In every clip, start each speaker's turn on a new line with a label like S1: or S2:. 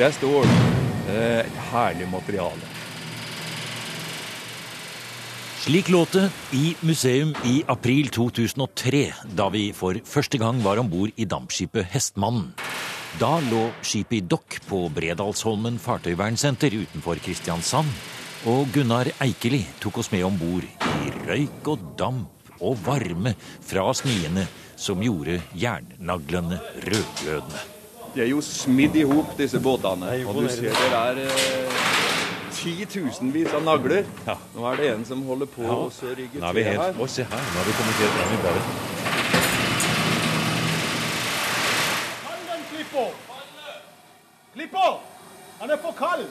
S1: Det er stål. Et herlig materiale.
S2: Slik låt det i museum i april 2003, da vi for første gang var om bord i dampskipet Hestmannen. Da lå skipet i dokk på Bredalsholmen fartøyvernsenter utenfor Kristiansand. Og Gunnar Eikeli tok oss med om bord i røyk og damp og varme fra smiene som gjorde jernnaglene rødglødende.
S1: De er jo smidd i hop, disse båtene. Og du ser det er eh, titusenvis av nagler.
S2: Ja.
S1: Nå er det en som holder på
S2: Ja.
S1: å rygge til
S2: helt
S1: her.
S2: Å, se her. Nå har vi kommet helt fram i badet.
S3: Klippo! Klippo! Han er for kald!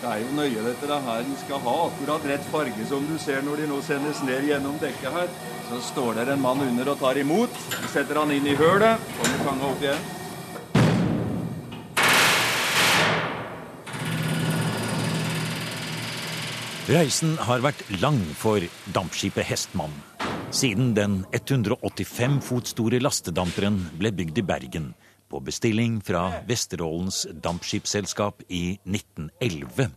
S1: Det er jo nøye dette det her den skal ha akkurat rett farge som du ser når de nå sendes ned gjennom dekket her. Så står der en mann under og tar imot. Så setter han inn i hølet. Kommer tanga opp igjen.
S2: Reisen har vært lang for dampskipet Hestmann. Siden den 185 fot store lastedamperen ble bygd i Bergen på bestilling fra Vesterålens dampskipsselskap i 1911.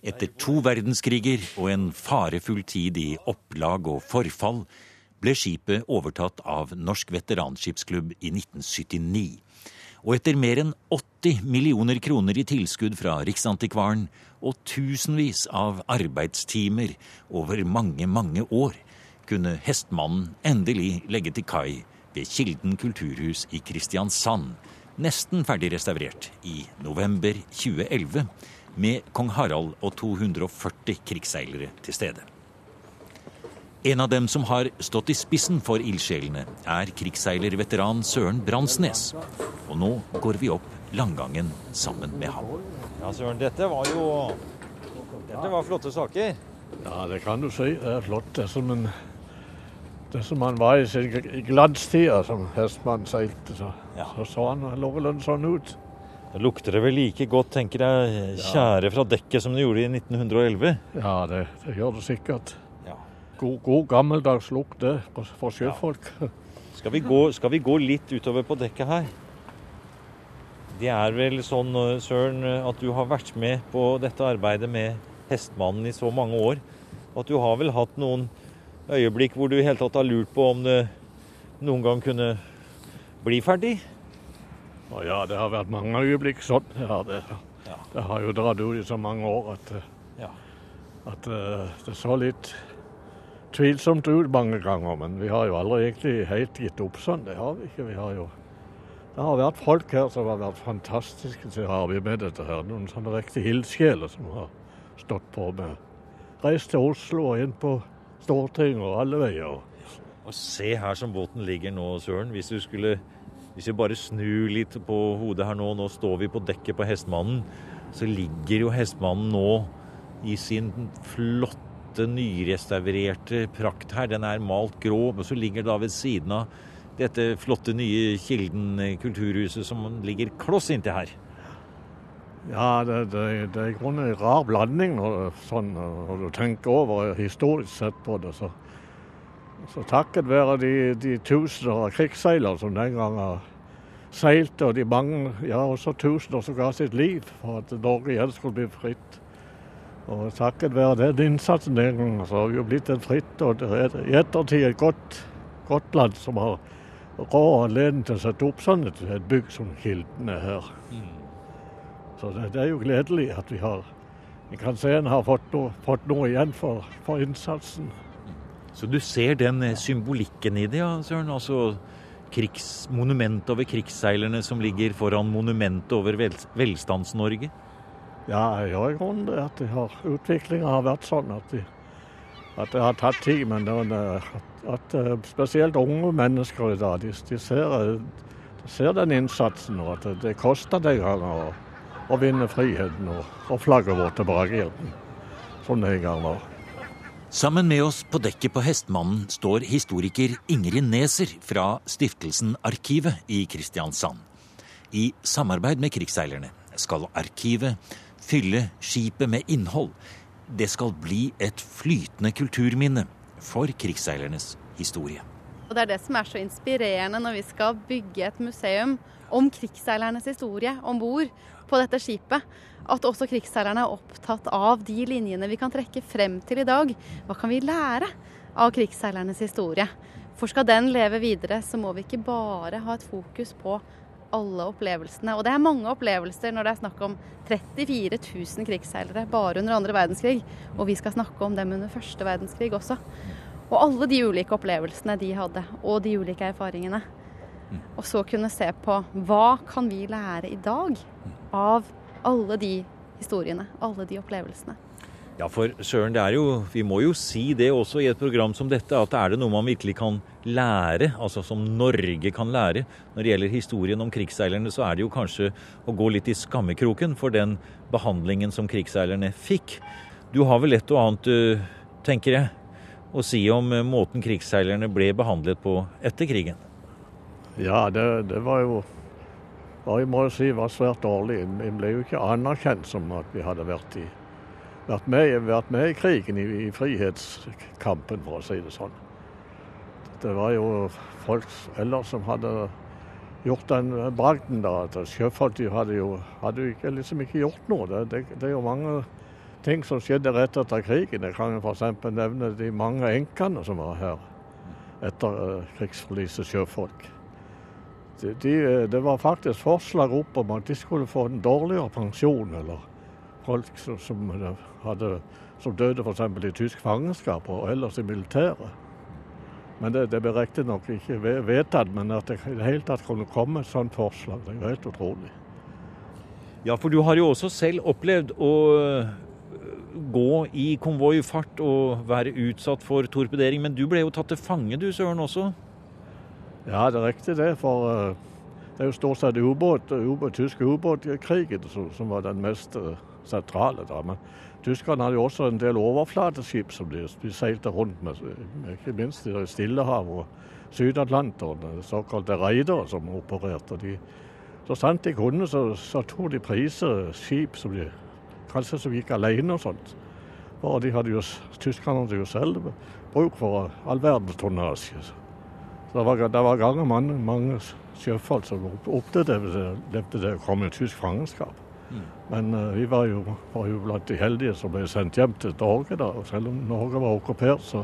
S2: Etter to verdenskriger og en farefull tid i opplag og forfall ble skipet overtatt av Norsk veteranskipsklubb i 1979. Og etter mer enn 80 millioner kroner i tilskudd fra Riksantikvaren og tusenvis av arbeidstimer over mange, mange år, kunne Hestmannen endelig legge til kai ved Kilden kulturhus i Kristiansand, nesten ferdig restaurert i november 2011, med kong Harald og 240 krigsseilere til stede. En av dem som har stått i spissen for ildsjelene, er krigsseilerveteran Søren Bransnes. Og nå går vi opp langgangen sammen med ham.
S4: Ja, Søren, dette var jo Dette var flotte saker.
S5: Ja, det kan du si. Det er flott. Det er som, en, det som han var i sin gl- glanstida som hestmann seilte. Så,
S4: Ja.
S5: så så han noenlunde sånn ut.
S4: Da lukter det vel like godt, tenker jeg, tjære fra dekket som det gjorde i 1911.
S5: Ja, det, det gjør det sikkert.
S4: Ja.
S5: God, god gammeldags lukt, det, for, sjøfolk. sjøfolk.
S4: Skal vi, gå, skal vi gå litt utover på dekket her? Det er vel sånn, eh, Søren, at du har vært med på dette arbeidet med Hestmannen i så mange år. At du har vel hatt noen øyeblikk hvor du i hele tatt har lurt på om det noen gang kunne bli ferdig?
S5: Å ja, det har vært mange øyeblikk sånn. Ja, det,
S4: Ja.
S5: det har jo dratt ut i så mange år at, eh,
S4: Ja.
S5: at uh, det så litt tvilsomt ut mange ganger. Men vi har jo aldri egentlig helt gitt opp sånn. Det har vi ikke. Vi har jo Det har vært folk her som har vært fantastiske til å arbeide med dette her. Noen sånne riktige ildsjeler som har stått på med Reist til Oslo og inn på Stortinget alle veier.
S4: Og se her som båten ligger nå, Søren. Hvis skulle Hvis vi bare snur litt på hodet her nå, nå står vi på dekket på Hestmannen, så ligger jo Hestmannen nå i sin flotte, nyrestaurerte prakt her. Den er malt grå, men så ligger da ved siden av dette flotte nye Kilden kulturhuset som ligger kloss inntil her.
S5: Ja, det, det, det er i grunnen en rar blanding når, sånn, når du tenker over historisk sett på det. Så, så takket være de, de tusener av krigsseilere som den gangen seilte, og de mange, ja også tusener som ga sitt liv for at Norge igjen skulle bli fritt. Og takket være den innsatsen den gangen, så har vi jo blitt et fritt og i ettertid et godt, godt land som har råd og anledning til å sette opp sånn et, et bygg som Kilden er her. Så det, det er jo gledelig at vi har Vi kan se en har fått noe, fått noe igjen for, for innsatsen.
S4: Så du ser den eh, symbolikken i det, ja, Søren? Altså krigs, monumentet over krigsseilerne som ligger foran monumentet over vel, Velstands-Norge?
S5: Ja, jeg gjør i grunnen det at de har, utviklinga har vært sånn at, de, at det har tatt tid. Men det, er- at, at eh, spesielt unge mennesker i dag, de, de, ser, eh, de ser den innsatsen og at det, det koster den gangen å, å vinne friheten og, og flagget vårt tilbake igjen. Som det en gang var.
S2: Sammen med oss på dekket på Hestmannen står historiker Ingrid Neser fra stiftelsen Arkivet i Kristiansand. I samarbeid med krigsseilerne skal arkivet fylle skipet med innhold. Det skal bli et flytende kulturminne for krigsseilernes historie.
S6: Og det er det som er så inspirerende når vi skal bygge et museum om krigsseilernes historie om bord på dette skipet. At også krigsseilerne er opptatt av de linjene vi kan trekke frem til i dag. Hva kan vi lære av krigsseilernes historie? For skal den leve videre, så må vi ikke bare ha et fokus på alle opplevelsene. Og det er mange opplevelser når det er snakk om 34 000 krigsseilere bare under andre verdenskrig. Og vi skal snakke om dem under første verdenskrig også. Og alle de ulike opplevelsene de hadde, og de ulike erfaringene. Og så kunne se på hva kan vi lære i dag av alle de historiene, alle de opplevelsene.
S2: Ja, for søren, det er jo, vi må jo si det også i et program som dette, at er det noe man virkelig kan lære, altså som Norge kan lære når det gjelder historien om krigsseilerne, så er det jo kanskje å gå litt i skammekroken for den behandlingen som krigsseilerne fikk. Du har vel et og annet, eh, tenker jeg, å si om eh, måten krigsseilerne ble behandlet på etter krigen?
S5: Ja, det, det var jo jeg må si var svært dårlig. Vi ble jo ikke anerkjent som at vi hadde vært i vært med, vært med i krigen, i, i, frihetskampen, for å si det sånn. Det var jo folk ellers som hadde gjort den bragden da. at Sjøfolk de hadde jo, hadde jo ikke, liksom ikke gjort noe. Det, det, det, er jo mange ting som skjedde rett etter krigen. Jeg kan f.eks. nevne de mange enkene som var her etter uh, krigsforliset sjøfolk. De, de, det var faktisk forslag opp om at de skulle få en dårligere pensjon eller folk som, hadde, som døde f.eks. i tysk fangenskap og ellers i militæret. Men det, det ble riktignok ikke vedtatt, men at det i det hele tatt kunne komme et sånt forslag, det er helt utrolig.
S2: Ja, for du har jo også selv opplevd å øh, gå i konvoifart og være utsatt for torpedering. Men du ble jo tatt til fange du, Søren, også?
S5: Ja, det er riktig det. For uh, det er jo stort sett ubåt, ubåt, tysk ubåtkrigen som, var den mest uh, sentrale. da, men Tyskerne hadde jo også en del overflateskip som de, de seilte rundt med, ikke minst i Stillehavet og Sydatlanteren, såkalte raidere som opererte. De, så sant de kunne, så, så tok de priser skip som de kanskje som gikk alene og sånt. Og de hadde jo, Tyskerne hadde jo selv bruk for all verdens tonnasje. Så det var, det var ganger mange, mange sjøfolk som opplevde det, det å komme i tysk fangenskap. Men uh, vi var jo, var jo, blant de heldige som ble sendt hjem til Norge. da, og Selv om Norge var okkupert, så,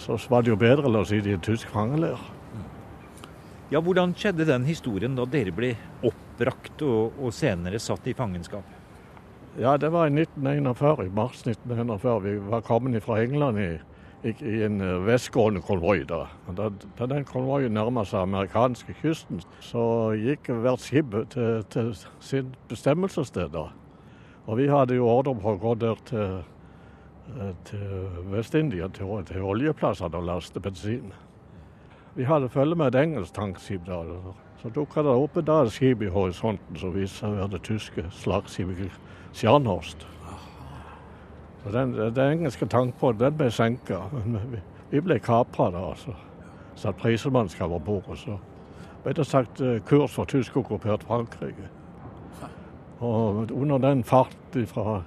S5: så var det jo bedre, oss si, i en tysk fangeleir.
S2: Ja, Hvordan skjedde den historien da dere ble oppbrakt og, og, senere satt i fangenskap?
S5: Ja, Det var i 1941, i mars 1941. Vi var kommet fra England i i en eh, vestgående konvoi. Da. da. da den konvoien nærma seg amerikanske kysten, så gikk hvert skip til, til sin bestemmelsessted. Og vi hadde jo ordre på å gå der til, eh, til Vest-India, til, til oljeplassene og laste bensin. Vi hadde følge med et engelsk tankskip da. Så dukka det opp et skip i horisonten som viste seg å være det tyske slagskipet Scharnhorst. Så den, den engelske tankbåten ble senka. Vi, ble kapra da. altså. Satt prisemannskap om bord. Så ble det sagt eh, kurs for tyskokkupert Frankrike. Og under den farten fra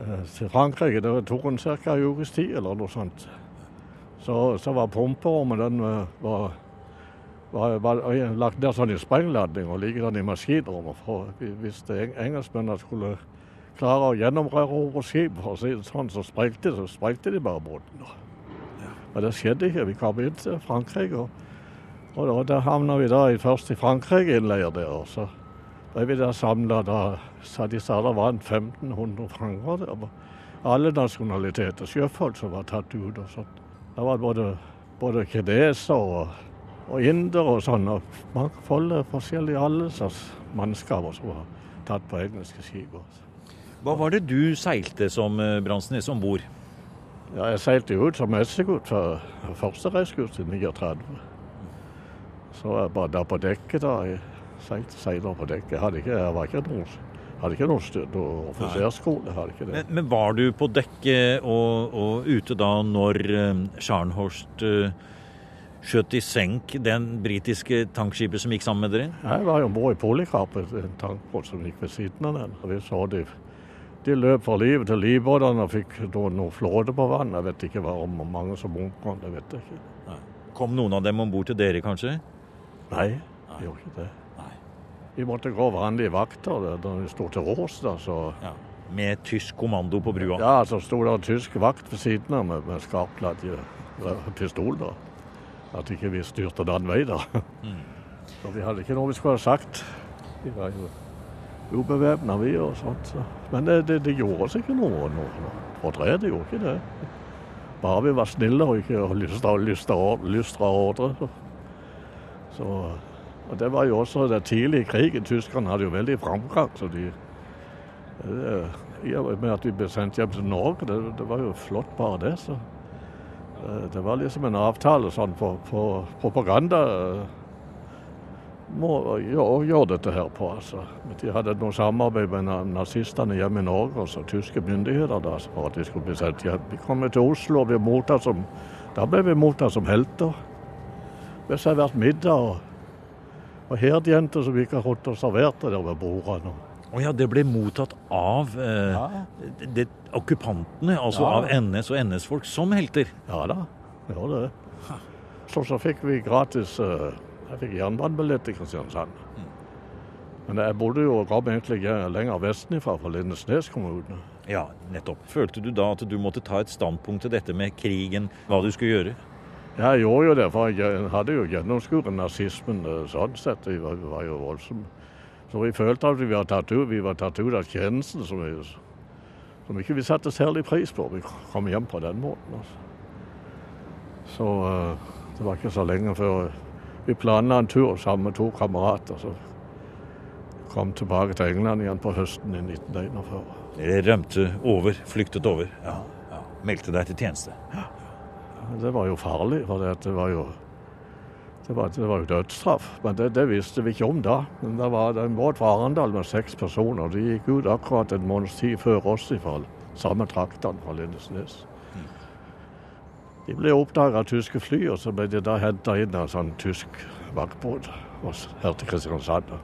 S5: eh, til Frankrike, det tok en ca. en ukes tid eller noe sånt, så, så var pumperommet den eh, var, var, var, lagt ned sånn i sprengladning og ligger den i maskinrommet. For hvis engelskmennene skulle klare å gjennomrøre skip, og sånn, så sprengte, så sprengte de bare båten. Ja. Men det skjedde ikke. Vi kom inn til Frankrike, og, og, og der havna vi da først i Frankrike i en leir der. og så ble vi der samla. De sa det var 1500 fanger der. Alle nasjonaliteter, sjøfolk som var tatt ut. og sånn. Det var både, både kinesere og, og indere og sånn. og mange forskjellige alle slags mannskaper som var tatt på engelske skip. Også.
S2: Hva var det du seilte som eh, Bransnes om bord?
S5: Ja, jeg seilte jo ut som messegutt for første reiskurs i 39. Så jeg bare der på dekket da. Jeg seilte seiler på dekket. Jeg hadde ikke, jeg var ikke noen, hadde ikke noe, noe offiserskole. det.
S2: Men, men, var du på dekket og, og ute da når um, Scharnhorst uh, skjøt i senk den britiske tankskipet som gikk sammen med dere?
S5: Jeg var jo om bord i Polycarp, en tankbåt som gikk ved siden av den. Vi så de de løp fra livet til livbåtene og fikk noe flåte på vann. Jeg vet ikke hva om mange som omkom, det vet jeg ikke. Nei.
S2: Kom noen av dem om bord til dere, kanskje?
S5: Nei, vi gjorde ikke det. Vi måtte gå vanlige vakter da vi sto til rås. da, så...
S2: Ja. Med tysk kommando på brua?
S5: Ja, så sto det en tysk vakt ved siden av med, med skarpladd pistol. da. At ikke vi styrte den veien, da. Så vi hadde ikke noe vi skulle ha sagt. Vi var jo ubevæpna, vi og sånt. Så. Men det, det, det gjorde oss ikke noe. noe. Det gjorde ikke det. Bare vi var snille og ikke lystra, ordre. Så. så, og det var jo også det tidlige i krigen. Tyskerne hadde jo veldig framgang. så de i og med at vi ble sendt hjem til Norge, det, det var jo flott bare det. så Det var liksom en avtale sånn for, for propaganda gjøre, gjøre dette her på. altså. De hadde noe samarbeid med na- nazistene hjemme i Norge og så tyske myndigheter da, for at de skulle bli sendt hjem. Vi kom til Oslo og ble mottatt som, da ble vi mottatt som helter. Vi servert middag og, og herdjenter som vi ikke har holdt og serverte der ved bordene.
S2: Å ja, det ble mottatt av eh, det, okkupantene, altså
S5: Ja.
S2: av NS og NS-folk, som helter.
S5: Ja da, vi gjorde det. Så, så fikk vi gratis eh, Jeg fikk jernbanebillett til Kristiansand. Men jeg bodde jo og egentlig lenger vestenfra, fra Lindesnes kommune.
S2: Ja, nettopp. Følte du da at du måtte ta et standpunkt til dette med krigen, hva du skulle gjøre?
S5: Ja, Jeg gjorde jo det, for jeg hadde jo gjennomskuet nazismen eh, sånn sett. Vi var, var jo voldsomme. Så vi følte at vi var tatt ut, vi var tatt ut av tjenesten som, vi, som ikke vi satte særlig pris på. Vi kom hjem på den måten. Altså. Så eh, det var ikke så lenge før vi planla en tur sammen med to kamerater. Så kom tilbake til England igjen på høsten i 1941.
S2: Dere rømte over, flyktet over. Ja, ja. Meldte deg til tjeneste.
S5: Ja. Det var jo farlig, for det, var jo det var, det var jo dødsstraff. Men det, det visste vi ikke om da. Men det var en båt fra Arendal med seks personer. De gikk ut akkurat en måneds tid før oss fra samme traktene fra Lindesnes. De ble oppdaga av tyske fly, og så ble de da henta inn av sånn tysk vaktbåt her til Kristiansand.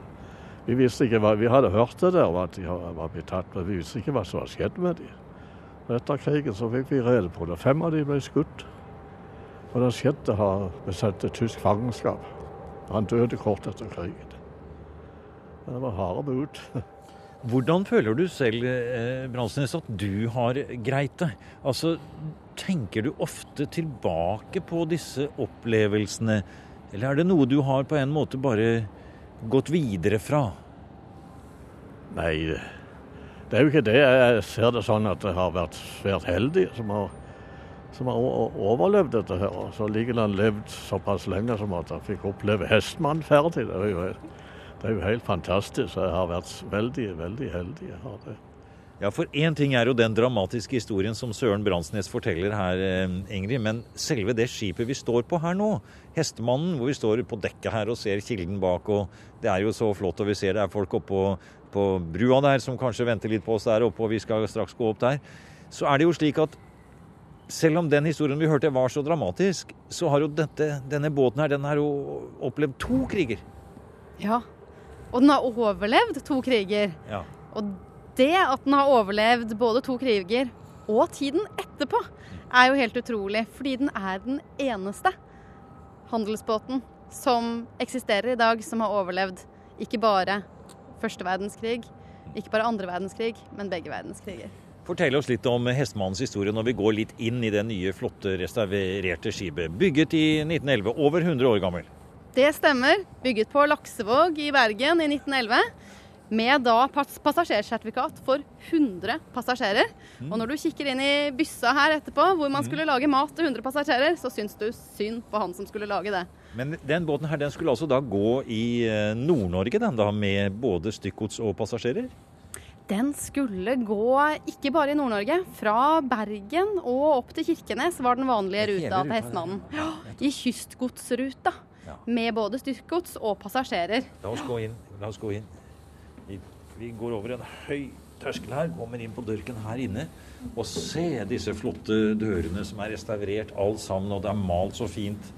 S5: Vi visste ikke hva, vi hadde hørt det der, at de var blitt tatt, men vi visste ikke hva som hadde skjedd med dem. Etter krigen så fikk vi rede på det. Fem av dem ble skutt. Og det skjedde har ble sendt tysk fangenskap. Han døde kort etter krigen. Det var harde bud.
S2: Hvordan føler du selv, eh, Bransnes, at du har greit det? Altså, tenker du ofte tilbake på disse opplevelsene, eller er det noe du har på en måte bare gått videre fra?
S5: Nei, det er jo ikke det. Jeg ser det sånn at jeg har vært svært heldig som har, som har overlevd dette her. Og så likevel levd såpass lenge som at jeg fikk oppleve hestmannferdig. Det er jo, det er jo helt fantastisk. Jeg har vært veldig, veldig heldig. Jeg har det.
S2: Ja, for én ting er jo den dramatiske historien som Søren Bransnes forteller her, eh, Ingrid. Men selve det skipet vi står på her nå, Hestemannen, hvor vi står på dekket her og ser kilden bak, og det er jo så flott, og vi ser det er folk oppå på brua der som kanskje venter litt på oss der oppe, og vi skal straks gå opp der. Så er det jo slik at selv om den historien vi hørte var så dramatisk, så har jo dette, denne båten her, den har jo opplevd to kriger.
S6: Ja. Og den har overlevd to kriger.
S2: Ja.
S6: Og det at den har overlevd både to kriger og tiden etterpå, er jo helt utrolig. Fordi den er den eneste handelsbåten som eksisterer i dag, som har overlevd ikke bare første verdenskrig, ikke bare andre verdenskrig, men begge verdenskriger.
S2: Fortell oss litt om Hestemannens historie når vi går litt inn i det nye, flotte, restaurerte skipet. Bygget i 1911, over 100 år gammel.
S6: Det stemmer. Bygget på Laksevåg i Bergen i 1911. Med da passasjersertifikat for 100 passasjerer. Og når du kikker inn i byssa her etterpå, hvor man skulle lage mat til 100 passasjerer, så syns du synd på han som skulle lage det.
S2: Men den båten her, den skulle altså da gå i eh, Nord-Norge, den da, med både stykkgods og passasjerer?
S6: Den skulle gå ikke bare i Nord-Norge. Fra Bergen og opp til Kirkenes var den vanlige ruta
S2: ruta,
S6: til Hestmannen. Ja, I kystgodsruta.
S2: Ja.
S6: Med både styrkegods og passasjerer.
S2: La oss gå inn. La oss gå inn. Vi, vi går over en høy terskel her, kommer inn på dørken her inne. Og se disse flotte dørene som er restaurert alt sammen, og det er malt så fint.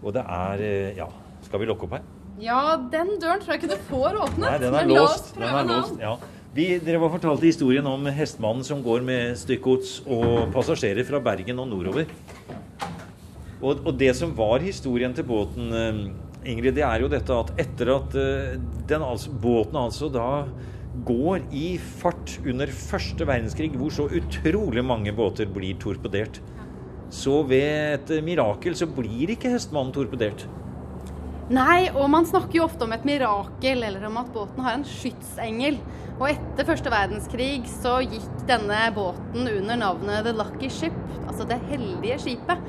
S2: Og det er eh, Ja, skal vi lukke opp her?
S6: Ja, den døren tror jeg ikke du får åpnet.
S2: Nei, den er
S6: men
S2: låst. Den er låst. Ja. Vi, dere var fortalte historien om hestemannen som går med stykkgods og passasjerer fra Bergen og nordover. Og, og det som var historien til båten, eh, Ingrid, det er jo dette at etter at eh, den, altså, båten altså da går i fart under første verdenskrig, hvor så utrolig mange båter blir torpedert, så ved et mirakel så blir ikke Hestmannen torpedert.
S6: Nei, og man snakker jo ofte om et mirakel, eller om at båten har en skytsengel. Og etter første verdenskrig så gikk denne båten under navnet The Lucky Ship, altså det heldige skipet.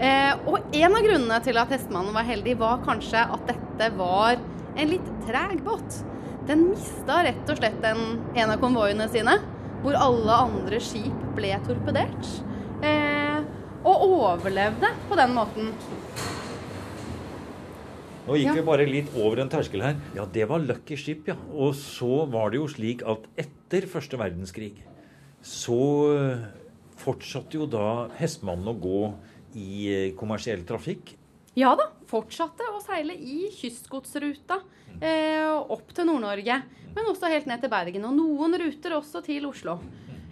S6: Eh, og en av grunnene til at hestemannen var heldig, var kanskje at dette var en litt treg båt. Den mista rett og slett en, en av konvoiene sine, hvor alle andre skip ble torpedert. Eh, og overlevde på den måten.
S2: Nå gikk
S6: Ja.
S2: vi bare litt over en terskel her. Ja, det var Lucky Ship, ja. Og så var det jo slik at etter første verdenskrig så eh, fortsatte jo da Hestmannen å gå i eh, kommersiell trafikk.
S6: Ja da, fortsatte å seile i kystgodsruta eh, opp til Nord-Norge. Men også helt ned til Bergen, og noen ruter også til Oslo.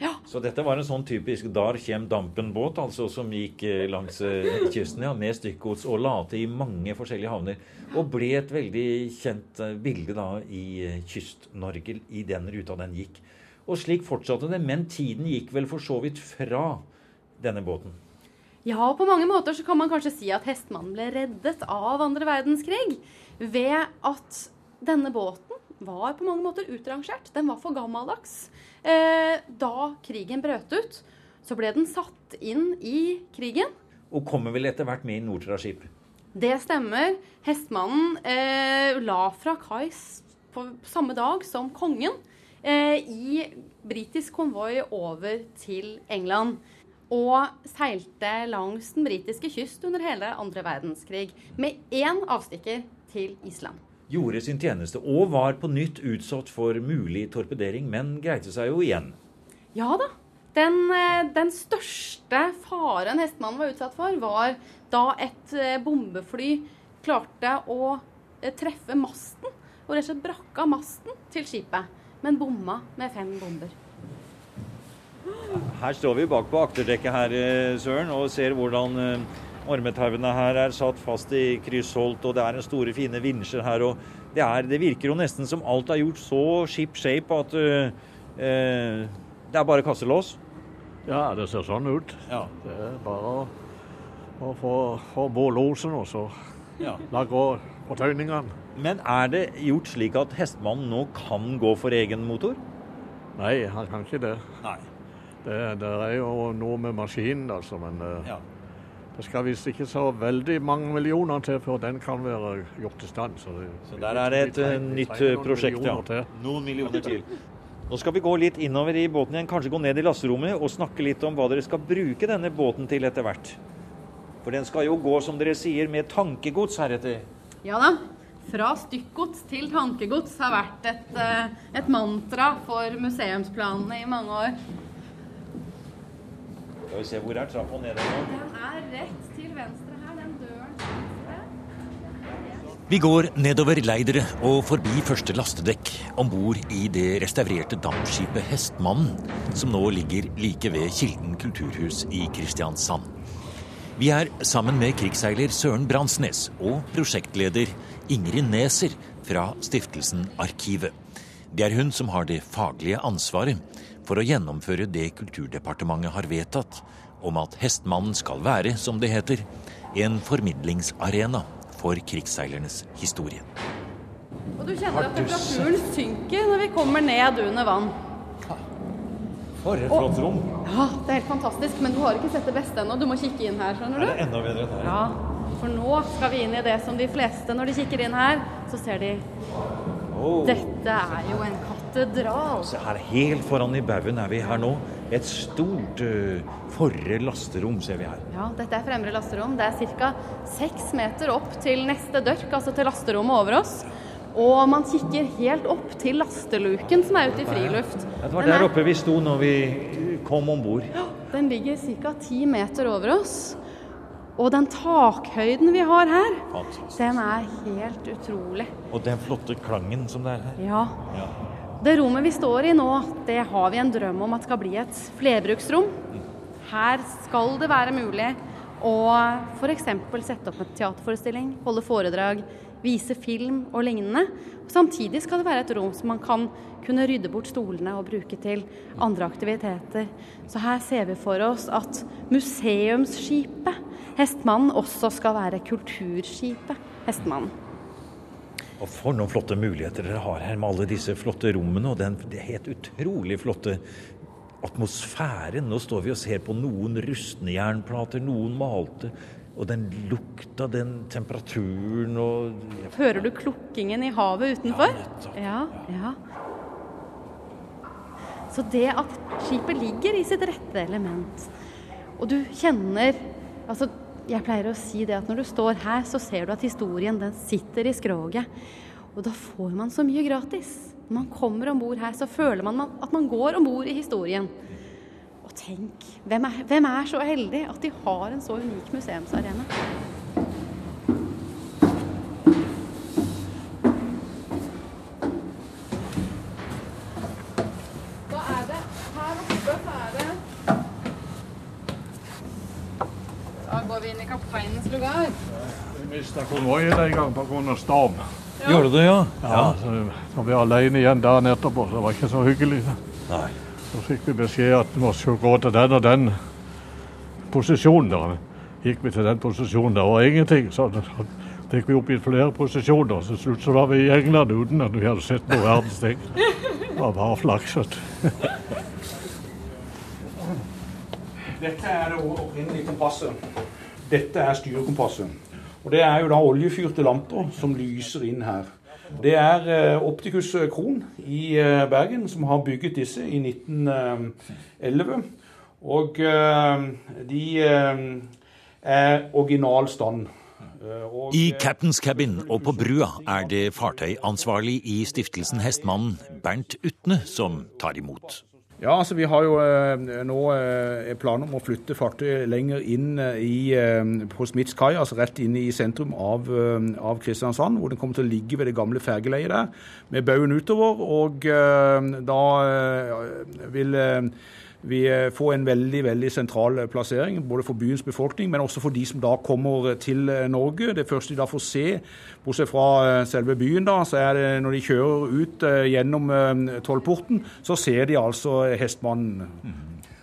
S6: Ja,
S2: Så dette var en sånn typisk Dar kjem dampen-båt, altså som gikk eh, langs eh, kysten ja, med stykkgods og la til i mange forskjellige havner. Og ble et veldig kjent bilde da i Kyst-Norge i den ruta den gikk. Og slik fortsatte det, men tiden gikk vel for så vidt fra denne båten.
S6: Ja, på mange måter så kan man kanskje si at Hestmannen ble reddet av andre verdenskrig ved at denne båten var på mange måter utrangert. Den var for gammeldags. Eh, da krigen brøt ut, så ble den satt inn i krigen.
S2: Og kommer vel etter hvert med i Nortraship.
S6: Det stemmer. Hestmannen eh, la fra kai på samme dag som kongen eh, i britisk konvoi over til England. Og seilte langs den britiske kyst under hele andre verdenskrig. Med én avstikker til Island.
S2: Gjorde sin tjeneste og var på nytt utsatt for mulig torpedering, men greide seg jo igjen.
S6: Ja da. Den, eh, den største faren hestemannen var utsatt for, var da et eh, bombefly klarte å eh, treffe masten. Og rett og slett brakka masten til skipet, men bomma med fem bomber.
S2: Her står vi bak på akterdekket her, eh, Søren, og ser hvordan eh, ormetauene her er satt fast i kryssholt, og det er en store, fine vinsjer her. og det, er, det virker jo nesten som alt er gjort så ship shape at uh, uh, det er bare kasselås.
S5: Ja, det ser sånn ut.
S2: Ja.
S5: Det er bare å, å få, få på losen og så gå på tøyningene.
S2: Men er det gjort slik at hestemannen nå kan gå for egen motor?
S5: Nei, han kan ikke det.
S2: Nei.
S5: Det, det er jo noe med maskinen, altså. Men eh,
S2: Ja.
S5: det skal visst ikke så veldig mange millioner til før den kan være gjort i stand. Så, det,
S2: Så der er det et eh,
S5: trenger-
S2: nytt prosjekt, ja.
S5: til.
S2: Noen millioner til. Nå skal vi gå litt innover i båten igjen, kanskje gå ned i lasterommet og snakke litt om hva dere skal bruke denne båten til etter hvert. For den skal jo gå, som dere sier, med tankegods heretter.
S6: Ja da. Fra stykkgods til tankegods har vært et, eh, et mantra for museumsplanene i mange år.
S2: Skal vi se, hvor er trappa nede nå?
S6: Den er rett til venstre her, den døren til venstre.
S7: Vi går nedover Leidere og forbi første lastedekk om bord i det restaurerte dampskipet Hestmannen, som nå ligger like ved Kilden kulturhus i Kristiansand. Vi er sammen med krigsseiler Søren Bransnes og prosjektleder Ingrid Neser fra stiftelsen Arkivet. Det er hun som har det faglige ansvaret for å gjennomføre det Kulturdepartementet har vedtatt om at Hestmannen skal være, som det heter, en formidlingsarena for krigsseilernes historie.
S6: Og du kjenner at temperaturen synker når vi kommer ned under vann.
S2: For et flott rom.
S6: Ja, det er helt fantastisk, men du har ikke sett det beste ennå. Du må kikke inn her, skjønner
S2: Er
S6: du?
S2: det enda bedre enn her?
S6: Ja, for nå skal vi inn i det som de fleste, når de kikker inn her, så ser de
S2: Åh.
S6: Dette er jo en katedral.
S2: Se her, helt foran i baugen er vi her nå. Et stort uh, forre lasterom ser vi her.
S6: Ja, dette er fremre lasterom. Det er ca. seks meter opp til neste dørk, altså til lasterommet over oss. Og man kikker helt opp til lasteluken som er ute i friluft.
S2: Det var der
S6: er-
S2: oppe vi sto når vi kom om bord.
S6: Den ligger ca. ti meter over oss. Og den takhøyden vi har her,
S2: Fantastisk.
S6: den er helt utrolig.
S2: Og den flotte klangen som det er her.
S6: Ja.
S2: Ja.
S6: Det rommet vi står i nå, det har vi en drøm om at skal bli et flerbruksrom. Her skal det være mulig å f.eks. sette opp en teaterforestilling, holde foredrag, vise film og lignende. Samtidig skal det være et rom som man kan kunne rydde bort stolene og bruke til andre aktiviteter. Så her ser vi for oss at museumsskipet Hestmannen også skal være kulturskipet Hestmannen.
S2: Og For noen flotte muligheter dere har her med alle disse flotte rommene og den helt utrolig flotte atmosfæren. Nå står vi og ser på noen rustne jernplater, noen malte. Og den lukta, den temperaturen og
S6: Hører du klukkingen i havet utenfor?
S2: Ja,
S6: ja, ja. Så det at skipet ligger i sitt rette element, og du kjenner Altså, jeg pleier å si det at når du står her, så ser du at historien den sitter i skroget. Og da får man så mye gratis. Når man kommer om bord her, så føler man at man går om bord i historien. Og tenk, hvem er, hvem er så heldig at de har en så unik museumsarena? Da går vi inn i kapteinens lugar.
S5: Vi mista konvoien en gang pga. storm.
S2: Gjorde du det, ja?
S5: Ja, så var vi alene igjen dagen etterpå, så det var ikke så hyggelig.
S2: Nei.
S5: Så fikk vi beskjed at vi skulle gå til den og den posisjonen. Da. Gikk vi til den posisjonen, det var ingenting. Så fikk vi opp i flere posisjoner. Så til slutt så var vi i England uten at vi hadde sett noe verdens ting. Det var bare flakset.
S8: Dette er det opprinnelige kompasset. Dette er styrekompasset. Og Det er jo da oljefyrte lamper som lyser inn her. Det er Optikus Opticus Kron i eh, Bergen som har bygget disse i 1911. Og eh, de eh, er original stand. Eh,
S7: I
S8: eh,
S7: Captain's Cabin og på brua er det fartøyansvarlig i stiftelsen Hestmannen, Bernt Utne, som tar imot.
S8: Ja, altså Vi har jo eh, nå eh, planer om å flytte fartøyet lenger inn eh, i, på Smiths kai, altså rett inn i sentrum av, av Kristiansand, hvor den kommer til å ligge ved det gamle fergeleiet der, med baugen utover. Og da vil vi eh, får en veldig veldig sentral eh, plassering, både for byens befolkning, men også for de som da kommer til eh, Norge. Det første de da får se, bortsett fra selve byen, da, så er det når de kjører ut gjennom tollporten, så ser de altså Hestmannen.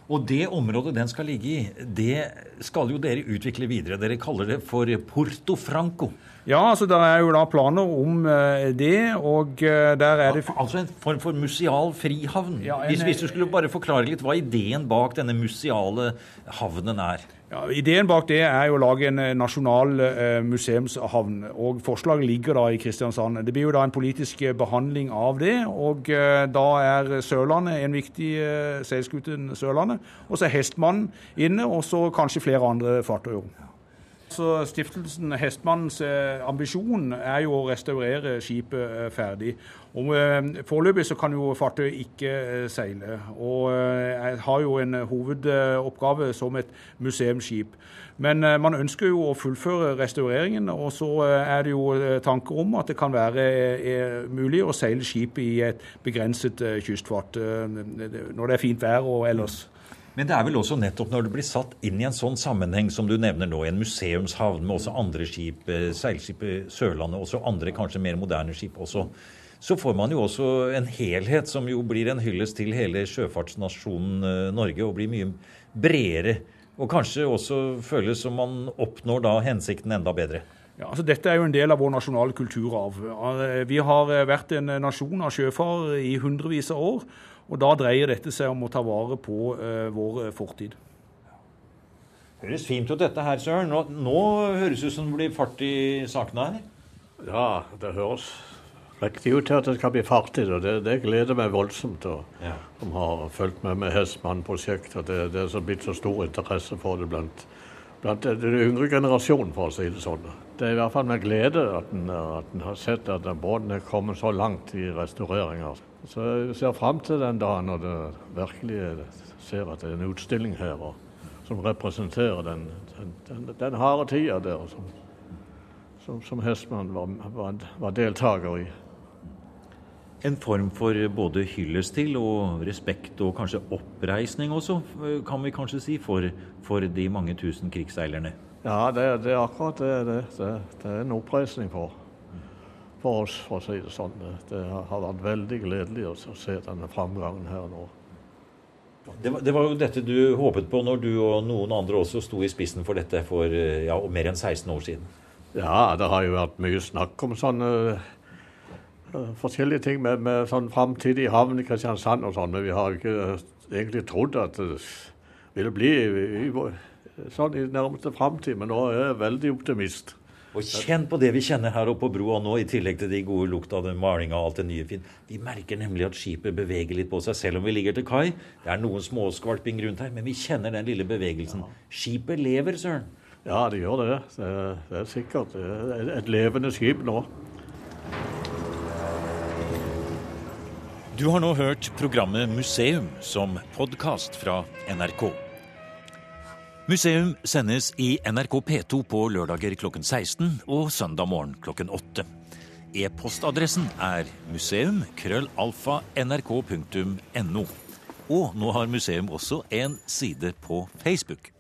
S2: Og det området den skal ligge i, det skal jo dere utvikle videre. Dere kaller det for Porto Franco.
S8: Ja, altså det er jo da planer om eh, det, og eh, der er det
S2: Altså en form for museal frihavn.
S8: Ja, en-
S2: hvis, du skulle bare forklare litt hva ideen bak denne museale havnen er.
S8: Ja, ideen bak det er jo å lage en eh, nasjonal eh, museumshavn. og Forslaget ligger da i Kristiansand. Det blir jo da en politisk eh, behandling av det. og eh, Da er Sørlandet en viktig eh, seilskute. Sørlandet. Og så er Hestmannen inne, og så kanskje flere andre fartøyer. Så Stiftelsen Hestmannens eh, ambisjon er jo å restaurere skipet eh, ferdig. Og eh, Foreløpig så kan jo fartøyet ikke seile. Og har jo en hovedoppgave som et museumsskip. Men man ønsker jo å fullføre restaureringen, og så er det jo tanker om at det kan være mulig å seile skipet i et begrenset kystfart når det er fint vær og ellers.
S2: Men det er vel også nettopp når det blir satt inn i en sånn sammenheng som du nevner nå, i en museumshavn med også andre skip, seilskip seilskipet Sørlandet, også andre kanskje mer moderne skip også, så får man jo også en helhet som jo blir en hyllest til hele sjøfartsnasjonen eh, Norge, og blir mye bredere. Og kanskje også føles som man oppnår da hensikten enda bedre.
S8: Ja, altså Dette er jo en del av vår nasjonale kulturarv. Eh, Vi har eh, vært en nasjon av sjøfarere i hundrevis av år. Og da dreier dette seg om å ta vare på eh, vår fortid.
S2: Høres fint ut dette her, Søren. Nå, nå høres det ut som det blir fart i sakene her.
S5: Ja, det høres riktig ut til at det skal bli fart i det. Det, gleder meg voldsomt. Og,
S2: Ja.
S5: Som har fulgt med med Hestmann-prosjektet. Det, det er så blitt så stor interesse for det blant, blant den yngre generasjonen, for å si det sånn. Det er i hvert fall med glede at en, at en har sett at båten er kommet så langt i restaureringa. Så jeg ser fram til den dagen når det virkelig ser at det er en utstilling her og, som representerer den, den, den, den harde tida der som, som, som Hestmann var, var, var deltaker i.
S2: En form for både hyllest til og respekt og kanskje oppreisning også, kan vi kanskje si, for, for de mange tusen krigsseilerne.
S5: Ja, det, det er akkurat det. Det, det, det er en oppreisning for, for oss, for å si det sånn. Det, det har vært veldig gledelig å se denne framgangen her nå.
S2: Det var, det var, jo dette du håpet på når du og noen andre også sto i spissen for dette for ja, mer enn 16 år siden?
S5: Ja, det har jo vært mye snakk om sånne uh, forskjellige ting med, med sånn framtid i havn i Kristiansand og sånn, men vi har ikke uh, egentlig trodd at det ville bli i, i, sånn i nærmeste framtid. Men nå er jeg veldig optimist.
S2: Og kjenn på det vi kjenner her oppe på broa nå, i tillegg til de gode lukta av malinga og alt det nye fint. Vi merker nemlig at skipet beveger litt på seg, selv om vi ligger til kai. Det er noen småskvalping rundt her, men vi kjenner den lille bevegelsen. Skipet lever, søren.
S5: Ja, det gjør det. Det er, det er sikkert det er et levende skip nå.
S7: Du har nå hørt programmet Museum som podkast fra NRK. Museum sendes i NRK P2 på lørdager klokken 16 og søndag morgen klokken 8. E-postadressen er museum.krøllalfa.nrk.no. Og nå har museum også en side på Facebook.